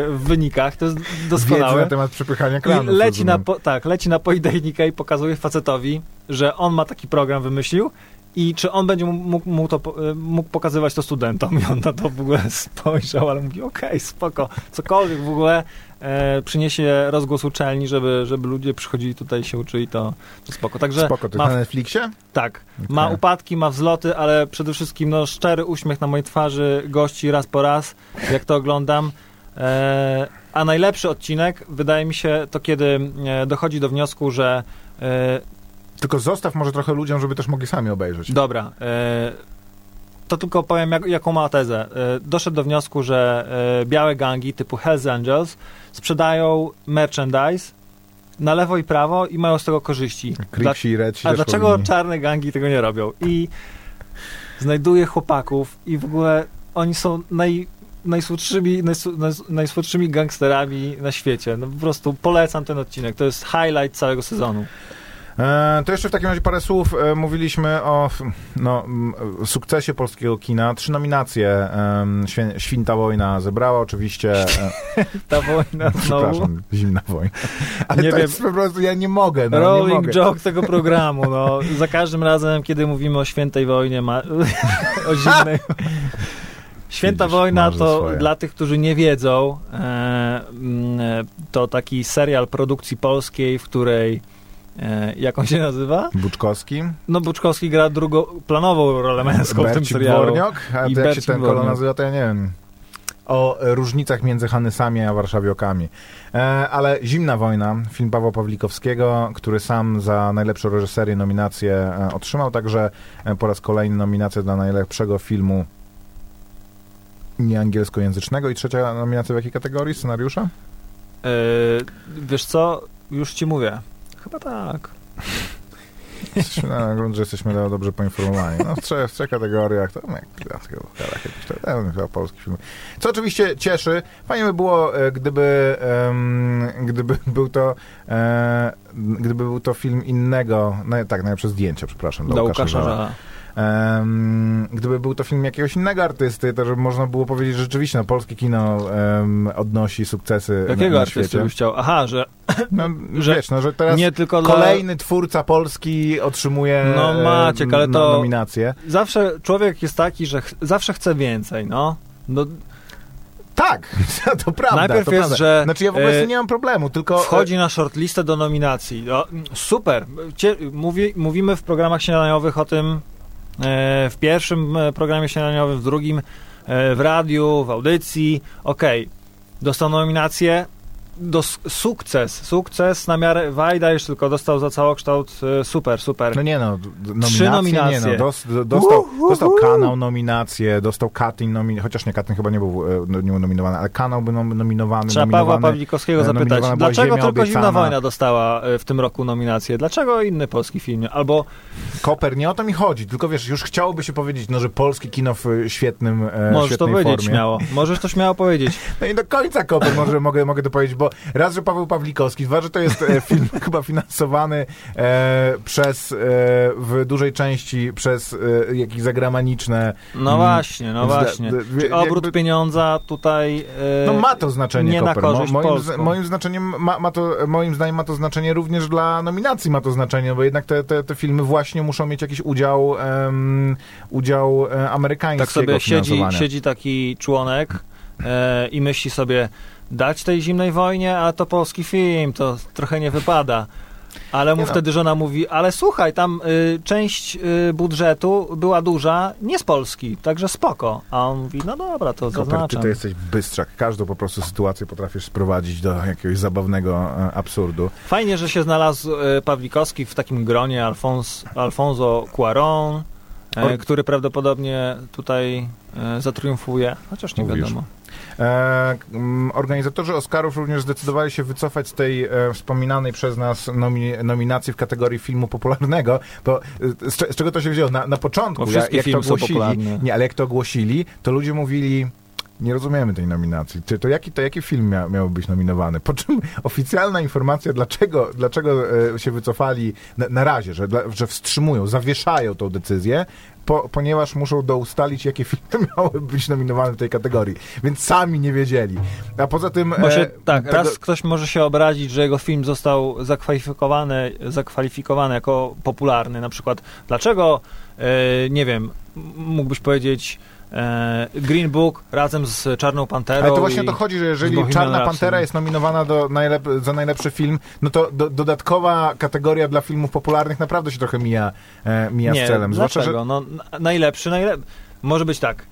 B: w wynikach. To jest
C: Wiedzy
B: doskonałe.
C: na temat przepychania kranu.
B: I leci na, po, tak, leci na politechnikę i pokazuje facetowi, że on ma taki program wymyślił i czy on będzie mógł, mógł, to, e, mógł pokazywać to studentom. I on na to w ogóle spojrzał, ale mówi, okej, spoko, cokolwiek w ogóle e, przyniesie rozgłos uczelni, żeby, żeby ludzie przychodzili tutaj i się uczyli, to, to spoko. Także
C: Spoko, to
B: ma,
C: na Netflixie?
B: tak, ma
C: Okej.
B: upadki, ma wzloty, ale przede wszystkim no, szczery uśmiech na mojej twarzy gości raz po raz, jak to oglądam. E, a najlepszy odcinek, wydaje mi się, to kiedy e, dochodzi do wniosku, że e,
C: Tylko zostaw może trochę ludziom, żeby też mogli sami obejrzeć.
B: dobra, e, to tylko powiem, jak, jaką ma tezę. E, doszedł do wniosku, że e, białe gangi typu Hells Angels sprzedają merchandise na lewo i prawo i mają z tego korzyści. Dla,
C: Kripsi Redsi
B: a dlaczego
C: powinni.
B: czarne gangi tego nie robią? I znajduję chłopaków i w ogóle oni są naj, najsłodszymi, najs- najs- najsłodszymi gangsterami na świecie. No po prostu polecam ten odcinek. To jest highlight całego sezonu.
C: E, to jeszcze w takim razie parę słów. E, mówiliśmy o no, sukcesie polskiego kina. Trzy nominacje Świę, Święta Wojna zebrała oczywiście. E,
B: Ta wojna znowu.
C: przepraszam, Zimna Wojna. Ale
B: Nie
C: to
B: wiem.
C: jest po prostu, ja nie mogę. No, nie
B: Rolling
C: mogę.
B: joke tego programu. No. Za każdym razem, kiedy mówimy o świętej wojnie, ma... o zimnej. Święta
C: Widzisz,
B: wojna to
C: swoje.
B: dla tych, którzy nie wiedzą, e, to taki serial produkcji polskiej, w której e, jak on się nazywa?
C: Buczkowski,
B: No Buczkowski gra drugoplanową rolę męską w tym
C: Bercik
B: serialu.
C: Dworniok, a
B: I
C: jak się
B: Bercik
C: ten kolor nazywa, to ja nie wiem. O różnicach między Hanysami a Warszawiokami. E, ale Zimna Wojna, film Pawła Pawlikowskiego, który sam za najlepszą reżyserię nominację e, otrzymał, także e, po raz kolejny nominację dla najlepszego filmu nieangielskojęzycznego i trzecia nominacja w jakiej kategorii? Scenariusza?
B: Wiesz co? Już ci mówię. Chyba tak.
C: Jesteśmy na grunt, że jesteśmy do- dobrze poinformowani. No, w trzech, w trzech kategoriach, to jak to ten, chyba polski film. Co oczywiście cieszy. Fajnie by było, e, gdyby, em, gdyby był to e, gdyby był to film innego, no, tak, najlepsze zdjęcie, przepraszam,
B: Do Łukasza Żala.
C: Em, gdyby był to film jakiegoś innego artysty, to żeby można było powiedzieć, że rzeczywiście no, polskie kino em, odnosi sukcesy
B: Jakiego
C: na, na
B: artysty byś chciał? Aha, że
C: No,
B: że
C: wiesz, no, że teraz
B: nie tylko dla...
C: kolejny twórca polski otrzymuje
B: No, Maciek, ale
C: e,
B: to-
C: nominację.
B: Zawsze człowiek jest taki, że ch- zawsze chce więcej, no. no
C: Tak, to prawda.
B: Najpierw
C: to
B: jest,
C: prawda.
B: że,
C: Znaczy ja w ogóle
B: e,
C: nie mam problemu, tylko...
B: wchodzi na shortlistę do nominacji. No, super. Cie, mówi, mówimy w programach śniadaniowych o tym, e, w pierwszym e, programie śniadaniowym, w drugim, e, w radiu, w audycji. Okej, dostał nominację, dos, sukces, sukces na miarę Wajda już tylko dostał za całokształt, e, super, super.
C: No nie no, nominacje,
B: Trzy nominacje.
C: Nie no, dos, do- dostał, dostał kanał nominację, dostał Katin nominację, chociaż nie, Katin chyba nie był, e, no, nie był nominowany, ale kanał był nom- nominowany.
B: Trzeba Pawła
C: nominowany.
B: Pawlikowskiego
C: e,
B: zapytać, dlaczego tylko Zimna
C: Obiecana.
B: Wojna dostała e, w tym roku nominację? Dlaczego inny polski film? Albo
C: Koper, nie o to mi chodzi, tylko wiesz, już chciałoby się powiedzieć, no, że polskie kino w świetnym,
B: możesz to powiedzieć
C: formie.
B: śmiało. Możesz to śmiało powiedzieć.
C: No i do końca Koper może, mogę, mogę to powiedzieć, bo raz, że Paweł Pawlikowski, dwa, że to jest e, film chyba finansowany e, przez, e, w dużej części przez e, jakieś zagraniczne...
B: No
C: Mm,
B: właśnie, no właśnie.
C: d-
B: Czy
C: jakby-
B: obrót pieniądza tutaj e,
C: No ma to znaczenie,
B: nie na
C: Koper. Mo-
B: korzyść
C: moim, z- moim znaczeniem ma, ma to, moim zdaniem ma to znaczenie również dla nominacji ma to znaczenie, bo jednak te, te, te filmy właśnie muszą mieć jakiś udział um, udział e,
B: tak
C: amerykańskiego
B: sobie siedzi, siedzi taki członek i myśli sobie dać tej zimnej wojnie, a to polski film, to trochę nie wypada. Ale mu
C: no.
B: wtedy żona mówi, ale słuchaj, tam y, część y, budżetu była duża, nie z Polski, także spoko. A on mówi, no dobra, to
C: Koper, ty to jesteś bystrzak. Każdą po prostu sytuację potrafisz sprowadzić do jakiegoś zabawnego e, absurdu.
B: Fajnie, że się znalazł e, Pawlikowski w takim gronie Alfons, Alfonso Cuaron, e, który prawdopodobnie tutaj zatriumfuje, chociaż nie
C: Mówisz.
B: wiadomo.
C: E, m, organizatorzy Oscarów również zdecydowali się wycofać z tej e, wspominanej przez nas nomi, nominacji w kategorii filmu popularnego, bo e, z, cze- z czego to się wzięło? Na, na początku, jak to ogłosili, nie, ale jak to ogłosili, to ludzie mówili nie rozumiemy tej nominacji. Czy to jaki, to jaki film mia, miał być nominowany? Po czym oficjalna informacja, dlaczego, dlaczego się wycofali na, na razie, że, że wstrzymują, zawieszają tą decyzję, po, ponieważ muszą doustalić, jakie filmy miały być nominowane w tej kategorii. Więc sami nie wiedzieli. A poza tym...
B: Bo się,
C: e,
B: tak,
C: tego-
B: raz ktoś może się obrazić, że jego film został zakwalifikowany, zakwalifikowany jako popularny. Na przykład, dlaczego, e, nie wiem, mógłbyś powiedzieć e, Green Book razem z Czarną Panterą.
C: Ale to właśnie o to chodzi, że jeżeli Czarna. Pantera jest nominowana do najlep- za najlepszy film, no to do, dodatkowa kategoria dla filmów popularnych naprawdę się trochę mija, e, mija
B: Nie,
C: z celem. Zwłaszcza,
B: dlaczego?
C: że
B: No, na- najlepszy, najlepszy. Może być tak.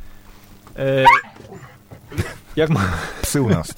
B: E, jak ma,
C: psy u nas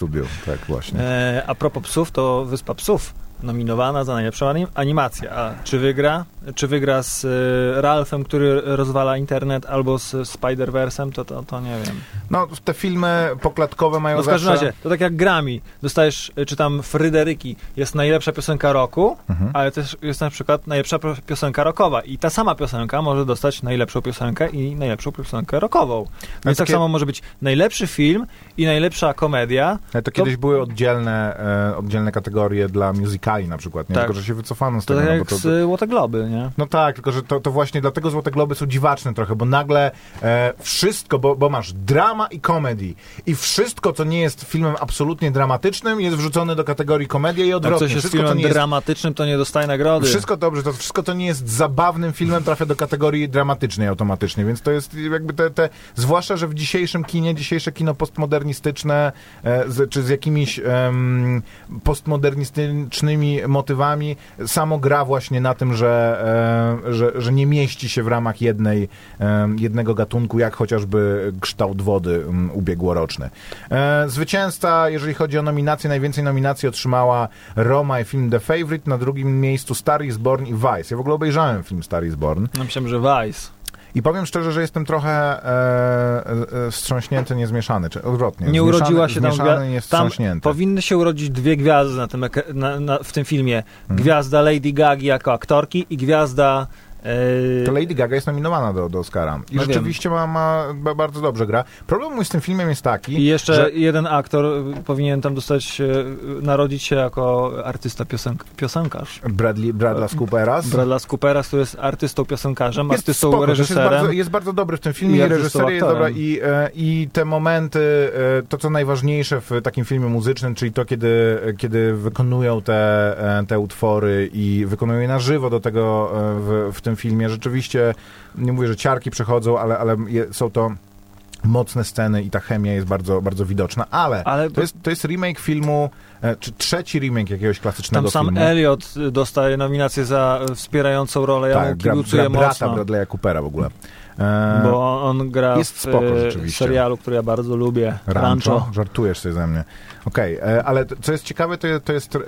C: tak właśnie.
B: e, a propos psów, to Wyspa Psów nominowana za najlepszą anim- animację. A czy wygra? Czy wygra z e, Ralphem, który rozwala internet, albo z Spider-Versem, to, to, to nie wiem.
C: No, te filmy poklatkowe mają
B: No w każdym
C: zawsze...
B: razie, to tak jak Grammy. Dostajesz, e, czy tam Fryderyki, jest najlepsza piosenka roku,
C: Mhm.
B: ale też jest na przykład najlepsza piosenka rockowa i ta sama piosenka może dostać najlepszą piosenkę i najlepszą piosenkę rockową. Więc tak
C: takie-
B: samo może być najlepszy film i najlepsza komedia.
C: Ale to kiedyś były oddzielne, e, oddzielne kategorie dla musicali Kali na przykład, nie?
B: Tak.
C: Tylko, że się wycofano z
B: To
C: tego.
B: tak
C: no,
B: jak
C: bo to,
B: z y, Złote Globy, nie?
C: no tak, tylko że to, to właśnie dlatego Złote Globy są dziwaczne trochę, bo nagle e, wszystko, bo, bo masz drama i comedy i wszystko, co nie jest filmem absolutnie dramatycznym, jest wrzucone do kategorii komedia i odwrotnie.
B: coś jest
C: wszystko, co
B: filmem
C: nie jest
B: dramatycznym, to nie dostaje nagrody.
C: Wszystko dobrze, to wszystko to nie jest zabawnym filmem, trafia do kategorii dramatycznej automatycznie, więc to jest jakby te, te zwłaszcza, że w dzisiejszym kinie, dzisiejsze kino postmodernistyczne, e, z, czy z jakimiś em, postmodernistycznymi motywami, samo gra właśnie na tym, że, e, że, że nie mieści się w ramach jednej, em, jednego gatunku, jak chociażby kształt wody ubiegłoroczny. E, zwycięzca, jeżeli chodzi o nominacje, najwięcej nominacji otrzymała Roma i film The Favorite, na drugim miejscu Star is Born i Vice. Ja w ogóle obejrzałem film Star is Born
B: No, Myślałem, że Vice.
C: I powiem szczerze, że jestem trochę e, e, wstrząśnięty, niezmieszany, czy odwrotnie.
B: Nie
C: Zmieszany-
B: urodziła się tam
C: zmieszany,
B: gwia-
C: nie
B: Tam
C: wstrząśnięty.
B: powinny się urodzić dwie gwiazdy na tym, na, na, w tym filmie.
C: Mhm.
B: Gwiazda Lady Gagi jako aktorki i gwiazda... e,
C: To Lady Gaga jest nominowana do, do Oscara. I
B: No
C: rzeczywiście ma, ma ba- bardzo dobrze gra. Problem mój z tym filmem jest taki,
B: I jeszcze
C: że
B: jeden aktor y, powinien tam dostać, y, narodzić się jako artysta piosenk, piosenkarz.
C: Bradley, Bradley Cooperas
B: Bradley Coopera, który jest artystą piosenkarzem,
C: jest
B: artystą
C: spoko, też jest
B: reżyserem.
C: bardzo, jest bardzo dobry w tym filmie
B: i
C: i, reżyseria jest dobra i, e, i te momenty, e, to co najważniejsze w takim filmie muzycznym, czyli to kiedy, kiedy wykonują te, e, te utwory i wykonują je na żywo do tego w, w tym filmie, rzeczywiście nie mówię, że ciarki przechodzą, ale, ale je, są to mocne sceny i ta chemia jest bardzo, bardzo widoczna, ale,
B: Ale
C: to, jest, to jest remake filmu, czy trzeci remake jakiegoś klasycznego
B: tam sam
C: filmu.
B: Elliot y, dostaje nominację za y, wspierającą rolę. Ja
C: tak,
B: mu
C: gra,
B: kibicuję
C: gra brata
B: mocno.
C: Bradley'a Coopera w ogóle. E,
B: Bo on gra
C: jest
B: w
C: spoko
B: y,
C: rzeczywiście.
B: serialu, który ja bardzo lubię.
C: Rancho?
B: Rancho.
C: Żartujesz sobie ze mnie. Okej, e, ale co jest ciekawe, to, je- to jest, e,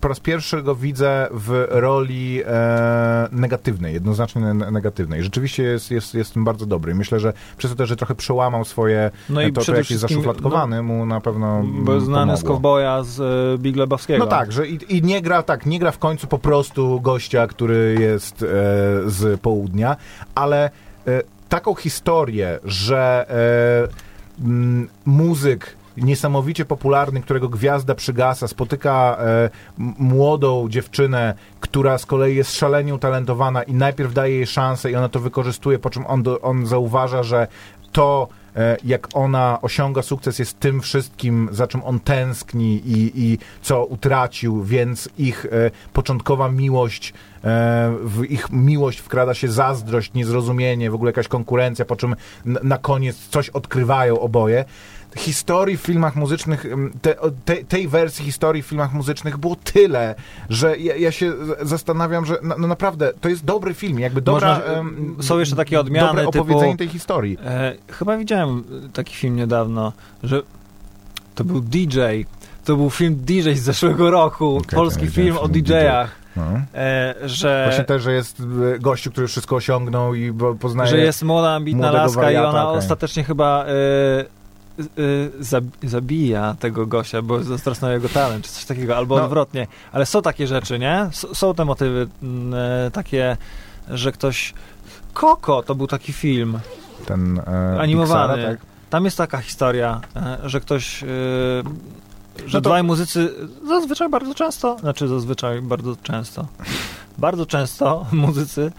C: po raz pierwszy go widzę w roli e, negatywnej, jednoznacznie ne- negatywnej. Rzeczywiście jest, jest, jest tym bardzo dobry. Myślę, że przez to też, że trochę przełamał swoje,
B: No
C: e,
B: i
C: to, to jak jest zaszufladkowany, mu na pewno
B: no, bo jest znany z
C: pomogło.
B: Z y, Big Lebowskiego.
C: No tak, że i, i nie gra tak, nie gra w końcu po prostu gościa, który jest e, z południa, ale e, taką historię, że e, m, muzyk niesamowicie popularny, którego gwiazda przygasa, spotyka e, młodą dziewczynę, która z kolei jest szalenie utalentowana i najpierw daje jej szansę i ona to wykorzystuje, po czym on, do, on zauważa, że to e, jak ona osiąga sukces jest tym wszystkim, za czym on tęskni i, i co utracił, więc ich e, początkowa miłość, e, w ich miłość wkrada się zazdrość, niezrozumienie, w ogóle jakaś konkurencja, po czym na koniec coś odkrywają oboje. Historii w filmach muzycznych, em, te, te, tej wersji historii w filmach muzycznych było tyle, że ja, ja się zastanawiam, że no, no naprawdę to jest dobry film, jakby dobra,
B: Można- są jeszcze takie odmiany
C: dobre
B: typu-
C: opowiedzenie tej historii.
B: E, chyba widziałem y, taki film niedawno, że to był DJ. To był film DJ z zeszłego roku.
C: To
B: polski film o DJ-ach.
C: No.
B: E, że,
C: Właśnie też, że jest e, gościu, który wszystko osiągnął i poznaje...
B: że jest młoda, ambitna laska
C: wariata,
B: i ona
C: okej.
B: ostatecznie chyba y, y, zab- zabija tego gościa, bo zazdrosna o jego talent, czy coś takiego, albo
C: No.
B: odwrotnie. Ale są takie rzeczy, nie? S- są te motywy mm, e, takie, że ktoś... Koko to był taki film.
C: ten e,
B: Animowany.
C: Pixara, tak?
B: Tam jest taka historia, e, że ktoś, e, że
C: No to-
B: dwaj muzycy zazwyczaj bardzo często, znaczy zazwyczaj bardzo często, bardzo często muzycy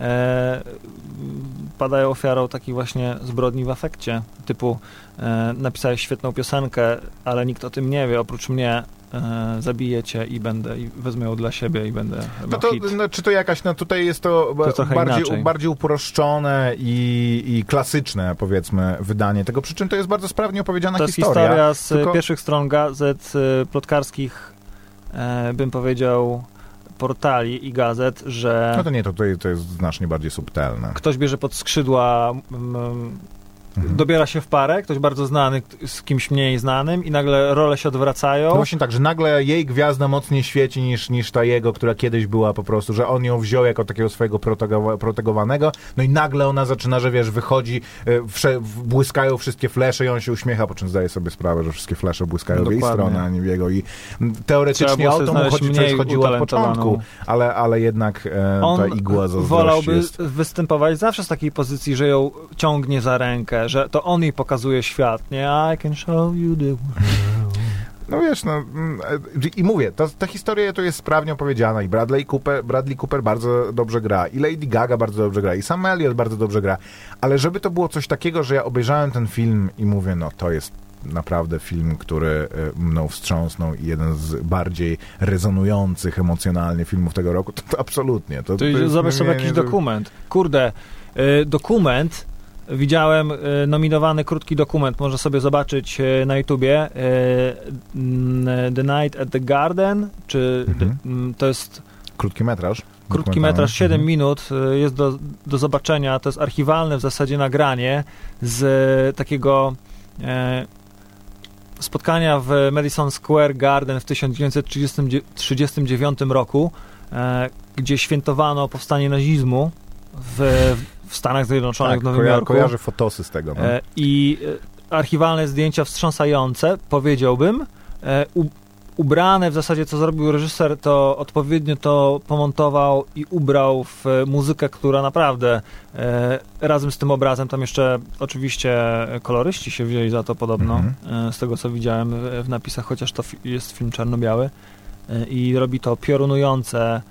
B: e, padają ofiarą takiej właśnie zbrodni w afekcie, typu e, napisałeś świetną piosenkę, ale nikt o tym nie wie, oprócz mnie e, zabiję cię i będę, i wezmę ją dla siebie i będę
C: No to, no, czy to jakaś, no tutaj jest to,
B: To
C: bardziej,
B: inaczej.
C: bardziej uproszczone i, i klasyczne, powiedzmy, wydanie tego, przy czym to jest bardzo sprawnie opowiedziana
B: To jest
C: historia.
B: historia z
C: tylko-
B: pierwszych stron gazet y, plotkarskich, e, bym powiedział, portali i gazet, że
C: No to nie, to to jest znacznie bardziej subtelne.
B: ktoś bierze pod skrzydła, mm,
C: Mhm.
B: dobiera się w parę, ktoś bardzo znany z kimś mniej znanym i nagle role się odwracają.
C: No właśnie tak, że nagle jej gwiazda mocniej świeci niż, niż ta jego, która kiedyś była po prostu, że on ją wziął jako takiego swojego protego, protegowanego, no i nagle ona zaczyna, że wiesz, wychodzi, e, wsze, błyskają wszystkie flesze i on się uśmiecha, po czym zdaje sobie sprawę, że wszystkie flesze błyskają w jej stronę, a nie w jego i teoretycznie o to mu chodzi, przecież chodziło od początku, ale, ale jednak e, ta igła zazdrości
B: wolałby
C: jest...
B: występować zawsze z takiej pozycji, że ją ciągnie za rękę, że to on jej pokazuje świat, nie? I can show you the world.
C: No wiesz, no mm, e, i mówię, ta, ta historia to jest sprawnie opowiedziana i Bradley Cooper, Bradley Cooper bardzo dobrze gra i Lady Gaga bardzo dobrze gra i Sam Elliott bardzo dobrze gra, ale żeby to było coś takiego, że ja obejrzałem ten film i mówię, no to jest naprawdę film, który e, mną wstrząsnął i jeden z bardziej rezonujących emocjonalnie filmów tego roku, to, to absolutnie. To,
B: to, to zobacz sobie jakiś dokument. Kurde, y, dokument widziałem y, nominowany krótki dokument, można sobie zobaczyć y, na YouTubie The Night at the Garden, czy mhm. To jest...
C: Krótki metraż.
B: Krótki metraż, 7 mhm. minut, jest do, do zobaczenia, to jest archiwalne w zasadzie nagranie z takiego spotkania w Madison Square Garden w 1939 roku, e, gdzie świętowano powstanie nazizmu w, w Stanach Zjednoczonych, tak, w Nowym koja Jorku.
C: kojarzę fotosy z tego. No. E,
B: I e, archiwalne zdjęcia wstrząsające, powiedziałbym, e, ubrane w zasadzie, co zrobił reżyser, to odpowiednio to pomontował i ubrał w muzykę, która naprawdę e, razem z tym obrazem, tam jeszcze oczywiście koloryści się wzięli za to podobno, mm-hmm. e, z tego co widziałem w, w napisach, chociaż to jest film czarno-biały e, i robi to piorunujące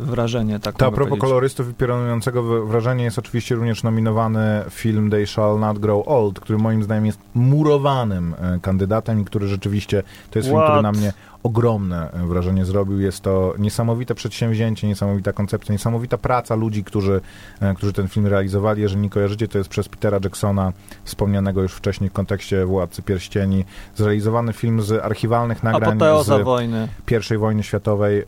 B: wrażenie. Tak
C: to a propos kolorystów i piorunującego wrażenia jest oczywiście również nominowany film They Shall Not Grow Old, który moim zdaniem jest murowanym e, kandydatem i który rzeczywiście, to jest What? film, który na mnie ogromne e, wrażenie zrobił. Jest to niesamowite przedsięwzięcie, niesamowita koncepcja, niesamowita praca ludzi, którzy, e, którzy ten film realizowali. Jeżeli nie kojarzycie, to jest przez Petera Jacksona, wspomnianego już wcześniej w kontekście Władcy Pierścieni, zrealizowany film z archiwalnych nagrań
B: Apoteoza z wojny.
C: I wojny światowej.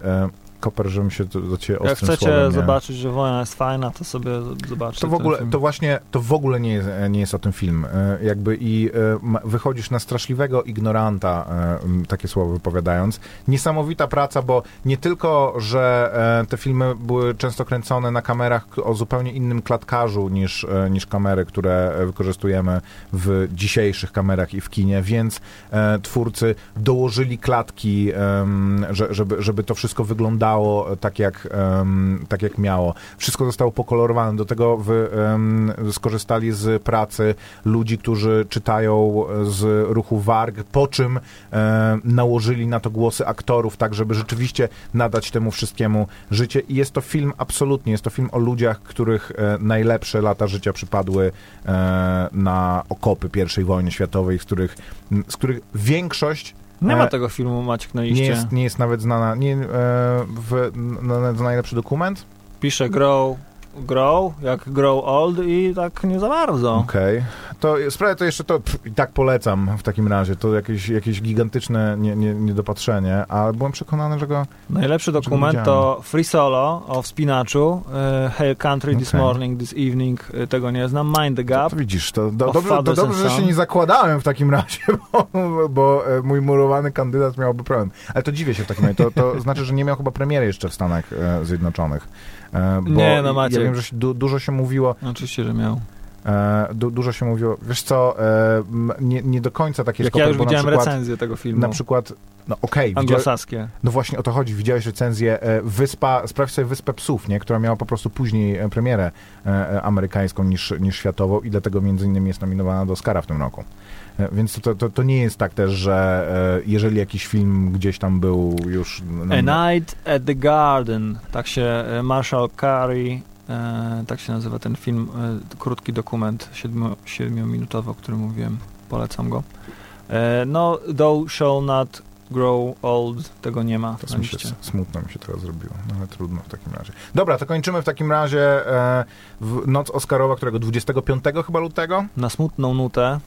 C: Koper, żebym się do, do ciebie
B: Jak chcecie
C: słowem,
B: zobaczyć, że wojna jest fajna, to sobie zobaczcie
C: to w ogóle, To właśnie, to w ogóle nie jest, nie jest o tym film. E, jakby i e, wychodzisz na straszliwego ignoranta, e, takie słowo wypowiadając. Niesamowita praca, bo nie tylko, że te filmy były często kręcone na kamerach o zupełnie innym klatkarzu niż, niż kamery, które wykorzystujemy w dzisiejszych kamerach i w kinie, więc twórcy dołożyli klatki, żeby, żeby to wszystko wyglądało wyglądało tak jak, um, tak jak miało. Wszystko zostało pokolorowane. Do tego wy, um, skorzystali z pracy ludzi, którzy czytają z ruchu warg, po czym um, nałożyli na to głosy aktorów, tak żeby rzeczywiście nadać temu wszystkiemu życie. I jest to film absolutnie, jest to film o ludziach, których e, najlepsze lata życia przypadły e, na okopy I wojny światowej, z których, z których większość
B: nie ma e, tego filmu, Maciek, na liście.
C: Nie jest, nie jest nawet znana. Nie, e, w, na, na najlepszy dokument?
B: Pisze Grow grow, jak grow old i tak nie za bardzo.
C: Okej. Okay. To sprawia to jeszcze to pff, i tak polecam w takim razie. To jakieś, jakieś gigantyczne nie, nie, niedopatrzenie, ale byłem przekonany, że go
B: Najlepszy dokument to Free Solo o wspinaczu uh, Hail Country okay. This Morning, This Evening, e, tego nie znam, Mind the Gap.
C: To, to widzisz, to, do, dobrze, to dobrze, że się nie zakładałem w takim razie, bo, bo e, mój murowany kandydat miałby problem. Ale to dziwię się w takim razie. To, to znaczy, że nie miał chyba premiery jeszcze w Stanach Zjednoczonych.
B: E, bo nie, no macie.
C: Ja wiem, że się, du, dużo się mówiło...
B: Oczywiście, że miał.
C: E, du, dużo się mówiło, wiesz co, e, nie, nie do końca takie
B: Jak ja już widziałem przykład, recenzję tego filmu.
C: Na przykład, no okej. Okay,
B: Anglosaskie.
C: No właśnie o to chodzi, widziałeś recenzję Wyspa, sprawdź sobie Wyspę Psów, nie? która miała po prostu później premierę amerykańską niż, niż światową i dlatego między innymi jest nominowana do Oscara w tym roku. E, więc to, to, to nie jest tak też, że e, jeżeli jakiś film gdzieś tam był już...
B: No, A Night at the Garden, tak się e, Marshall Carey, tak się nazywa ten film, krótki dokument, siedmiominutowy, o którym mówiłem, polecam go. no, Though Shall Not Grow Old, tego nie ma
C: to mi się, Smutno mi się teraz zrobiło, no ale trudno w takim razie. Dobra, to kończymy w takim razie w noc Oscarowa, którego 25 chyba lutego?
B: Na smutną nutę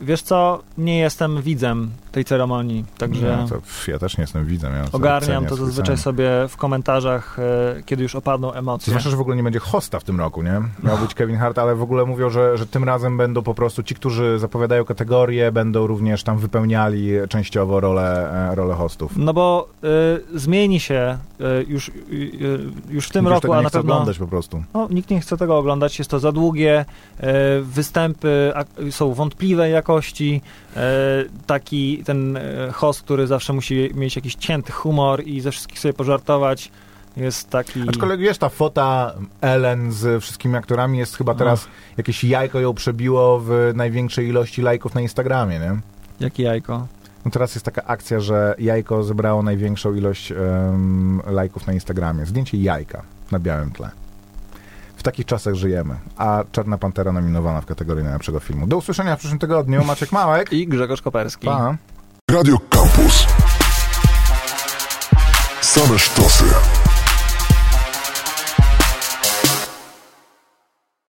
B: wiesz co, nie jestem widzem tej ceremonii, także...
C: No, ja też nie jestem widzem. Ja
B: ogarniam to zazwyczaj sobie w komentarzach, e, kiedy już opadną emocje.
C: Zwłaszcza, że w ogóle nie będzie hosta w tym roku, nie? Miał być Kevin Hart, ale w ogóle mówią, że, że tym razem będą po prostu ci, którzy zapowiadają kategorie, będą również tam wypełniali częściowo rolę, e, rolę hostów.
B: No bo y, zmieni się y, już, y, już w tym
C: nikt
B: roku,
C: a
B: na pewno...
C: oglądać po prostu.
B: No, nikt nie chce tego oglądać, jest to za długie, występy są wątpliwej jakości, taki ten e, host, który zawsze musi mieć jakiś cięty humor i ze wszystkich sobie pożartować, jest taki...
C: Aczkolwiek wiesz, ta fota Ellen z wszystkimi aktorami jest chyba teraz, oh. jakieś jajko ją przebiło w największej ilości lajków na Instagramie, nie?
B: Jakie jajko?
C: No teraz jest taka akcja, że jajko zebrało największą ilość em, lajków na Instagramie. Zdjęcie jajka na białym tle. W takich czasach żyjemy, a Czarna Pantera nominowana w kategorii najlepszego filmu. Do usłyszenia w przyszłym tygodniu. Maciek Małek.
B: I Grzegorz Koperski.
C: Pa.
A: Radio Campus. Same sztosy.